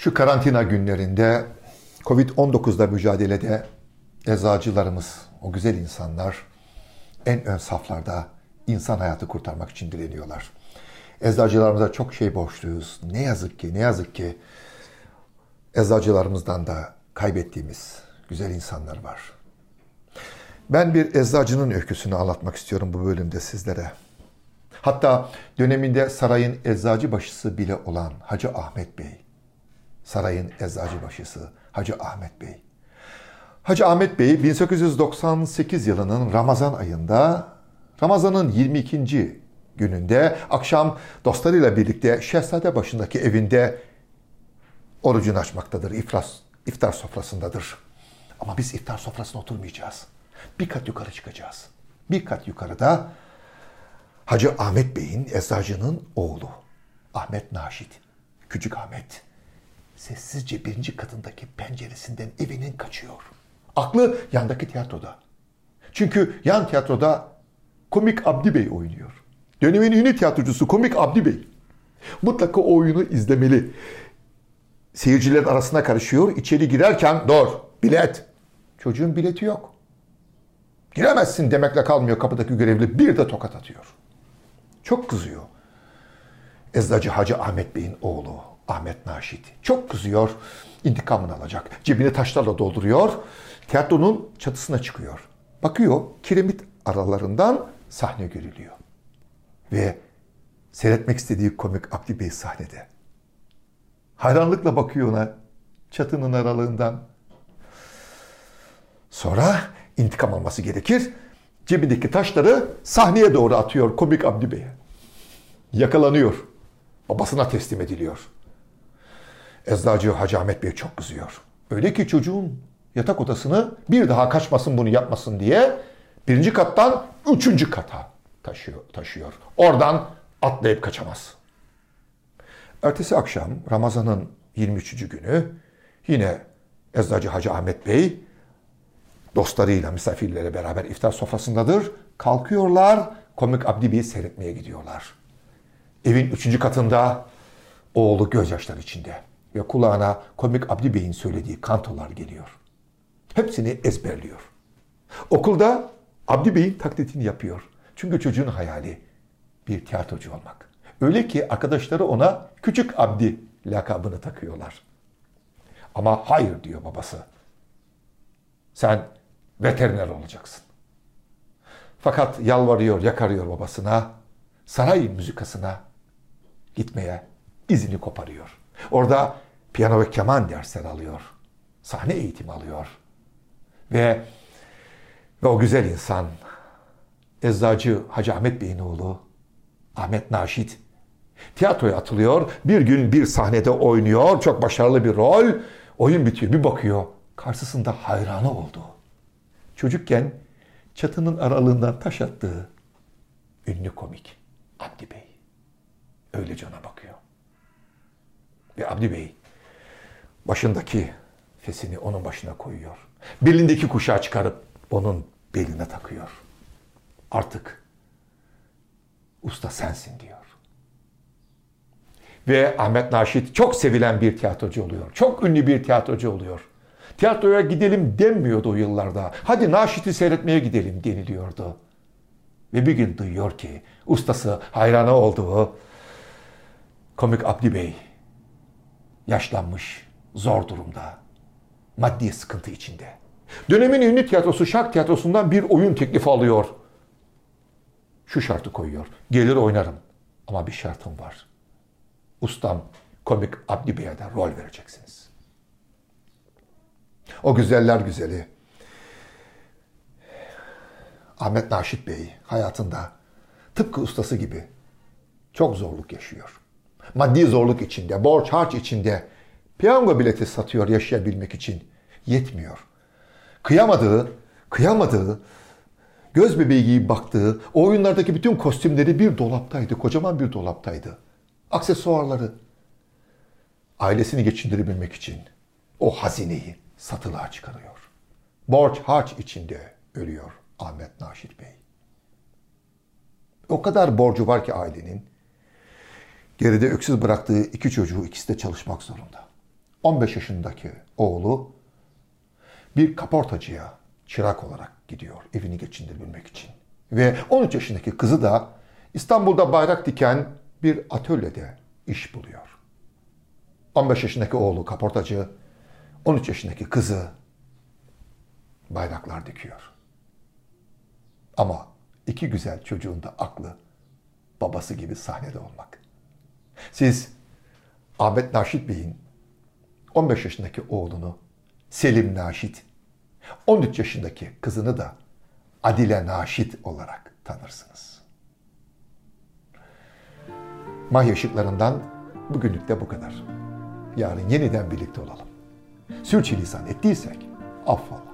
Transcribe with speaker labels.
Speaker 1: Şu karantina günlerinde Covid-19'da mücadelede eczacılarımız, o güzel insanlar en ön saflarda insan hayatı kurtarmak için direniyorlar. Eczacılarımıza çok şey borçluyuz. Ne yazık ki, ne yazık ki eczacılarımızdan da kaybettiğimiz güzel insanlar var. Ben bir eczacının öyküsünü anlatmak istiyorum bu bölümde sizlere. Hatta döneminde sarayın eczacı başısı bile olan Hacı Ahmet Bey, sarayın eczacı başısı Hacı Ahmet Bey. Hacı Ahmet Bey 1898 yılının Ramazan ayında Ramazan'ın 22. gününde akşam dostlarıyla birlikte Şehzade başındaki evinde orucunu açmaktadır. İflas, iftar sofrasındadır. Ama biz iftar sofrasına oturmayacağız. Bir kat yukarı çıkacağız. Bir kat yukarıda Hacı Ahmet Bey'in eczacının oğlu Ahmet Naşit, Küçük Ahmet sessizce birinci katındaki penceresinden evinin kaçıyor. Aklı yandaki tiyatroda. Çünkü yan tiyatroda Komik Abdi Bey oynuyor. Dönemin ünlü tiyatrocusu Komik Abdi Bey. Mutlaka o oyunu izlemeli. Seyircilerin arasına karışıyor. İçeri girerken dur bilet. Çocuğun bileti yok. Giremezsin demekle kalmıyor kapıdaki görevli. Bir de tokat atıyor. Çok kızıyor. Eczacı Hacı Ahmet Bey'in oğlu Ahmet Naşit. Çok kızıyor. İntikamını alacak. Cebini taşlarla dolduruyor. Tiyatronun çatısına çıkıyor. Bakıyor kiremit aralarından sahne görülüyor. Ve seyretmek istediği komik Abdi Bey sahnede. Hayranlıkla bakıyor ona çatının aralığından. Sonra intikam alması gerekir. Cebindeki taşları sahneye doğru atıyor komik Abdi Bey'e. Yakalanıyor. Babasına teslim ediliyor. Eczacı Hacı Ahmet Bey çok kızıyor. Öyle ki çocuğun yatak odasını bir daha kaçmasın bunu yapmasın diye birinci kattan üçüncü kata taşıyor. taşıyor. Oradan atlayıp kaçamaz. Ertesi akşam Ramazan'ın 23. günü yine Eczacı Hacı Ahmet Bey dostlarıyla, misafirleriyle beraber iftar sofrasındadır. Kalkıyorlar, Komik Abdi Bey'i seyretmeye gidiyorlar. Evin üçüncü katında oğlu gözyaşları içinde ve kulağına Komik Abdi Bey'in söylediği kantolar geliyor. Hepsini ezberliyor. Okulda Abdi Bey'in taklitini yapıyor. Çünkü çocuğun hayali bir tiyatrocu olmak. Öyle ki arkadaşları ona Küçük Abdi lakabını takıyorlar. Ama hayır diyor babası. Sen veteriner olacaksın. Fakat yalvarıyor, yakarıyor babasına. Saray müzikasına gitmeye izini koparıyor. Orada piyano ve keman dersler alıyor. Sahne eğitimi alıyor. Ve ve o güzel insan Eczacı Hacı Ahmet Bey'in oğlu Ahmet Naşit tiyatroya atılıyor. Bir gün bir sahnede oynuyor. Çok başarılı bir rol. Oyun bitiyor. Bir bakıyor. Karşısında hayranı oldu. Çocukken çatının aralığından taş attığı ünlü komik Abdi Bey. Öylece ona bakıyor. Ve Abdi Bey başındaki fesini onun başına koyuyor. Belindeki kuşağı çıkarıp onun beline takıyor. Artık usta sensin diyor. Ve Ahmet Naşit çok sevilen bir tiyatrocu oluyor. Çok ünlü bir tiyatrocu oluyor. Tiyatroya gidelim denmiyordu o yıllarda. Hadi Naşit'i seyretmeye gidelim deniliyordu. Ve bir gün duyuyor ki ustası hayranı olduğu komik Abdi Bey yaşlanmış, zor durumda, maddi sıkıntı içinde. Dönemin ünlü tiyatrosu Şark Tiyatrosu'ndan bir oyun teklifi alıyor. Şu şartı koyuyor. Gelir oynarım ama bir şartım var. Ustam komik Abdi Bey'e de rol vereceksiniz. O güzeller güzeli Ahmet Naşit Bey hayatında tıpkı ustası gibi çok zorluk yaşıyor. Maddi zorluk içinde, borç harç içinde piyango bileti satıyor yaşayabilmek için. Yetmiyor. Kıyamadığı, kıyamadığı, göz bebeği gibi baktığı o oyunlardaki bütün kostümleri bir dolaptaydı. Kocaman bir dolaptaydı. Aksesuarları. Ailesini geçindirebilmek için o hazineyi satılığa çıkarıyor. Borç harç içinde ölüyor Ahmet Naşit Bey. O kadar borcu var ki ailenin. Geride öksüz bıraktığı iki çocuğu ikisi de çalışmak zorunda. 15 yaşındaki oğlu bir kaportacıya çırak olarak gidiyor evini geçindirebilmek için. Ve 13 yaşındaki kızı da İstanbul'da bayrak diken bir atölyede iş buluyor. 15 yaşındaki oğlu kaportacı, 13 yaşındaki kızı bayraklar dikiyor. Ama iki güzel çocuğun da aklı babası gibi sahnede olmak. Siz Ahmet Naşit Bey'in 15 yaşındaki oğlunu Selim Naşit, 13 yaşındaki kızını da Adile Naşit olarak tanırsınız. Mahya ışıklarından bugünlük de bu kadar. Yarın yeniden birlikte olalım. Sürçülisan ettiysek affola.